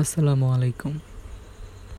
আসসালামু আলাইকুম।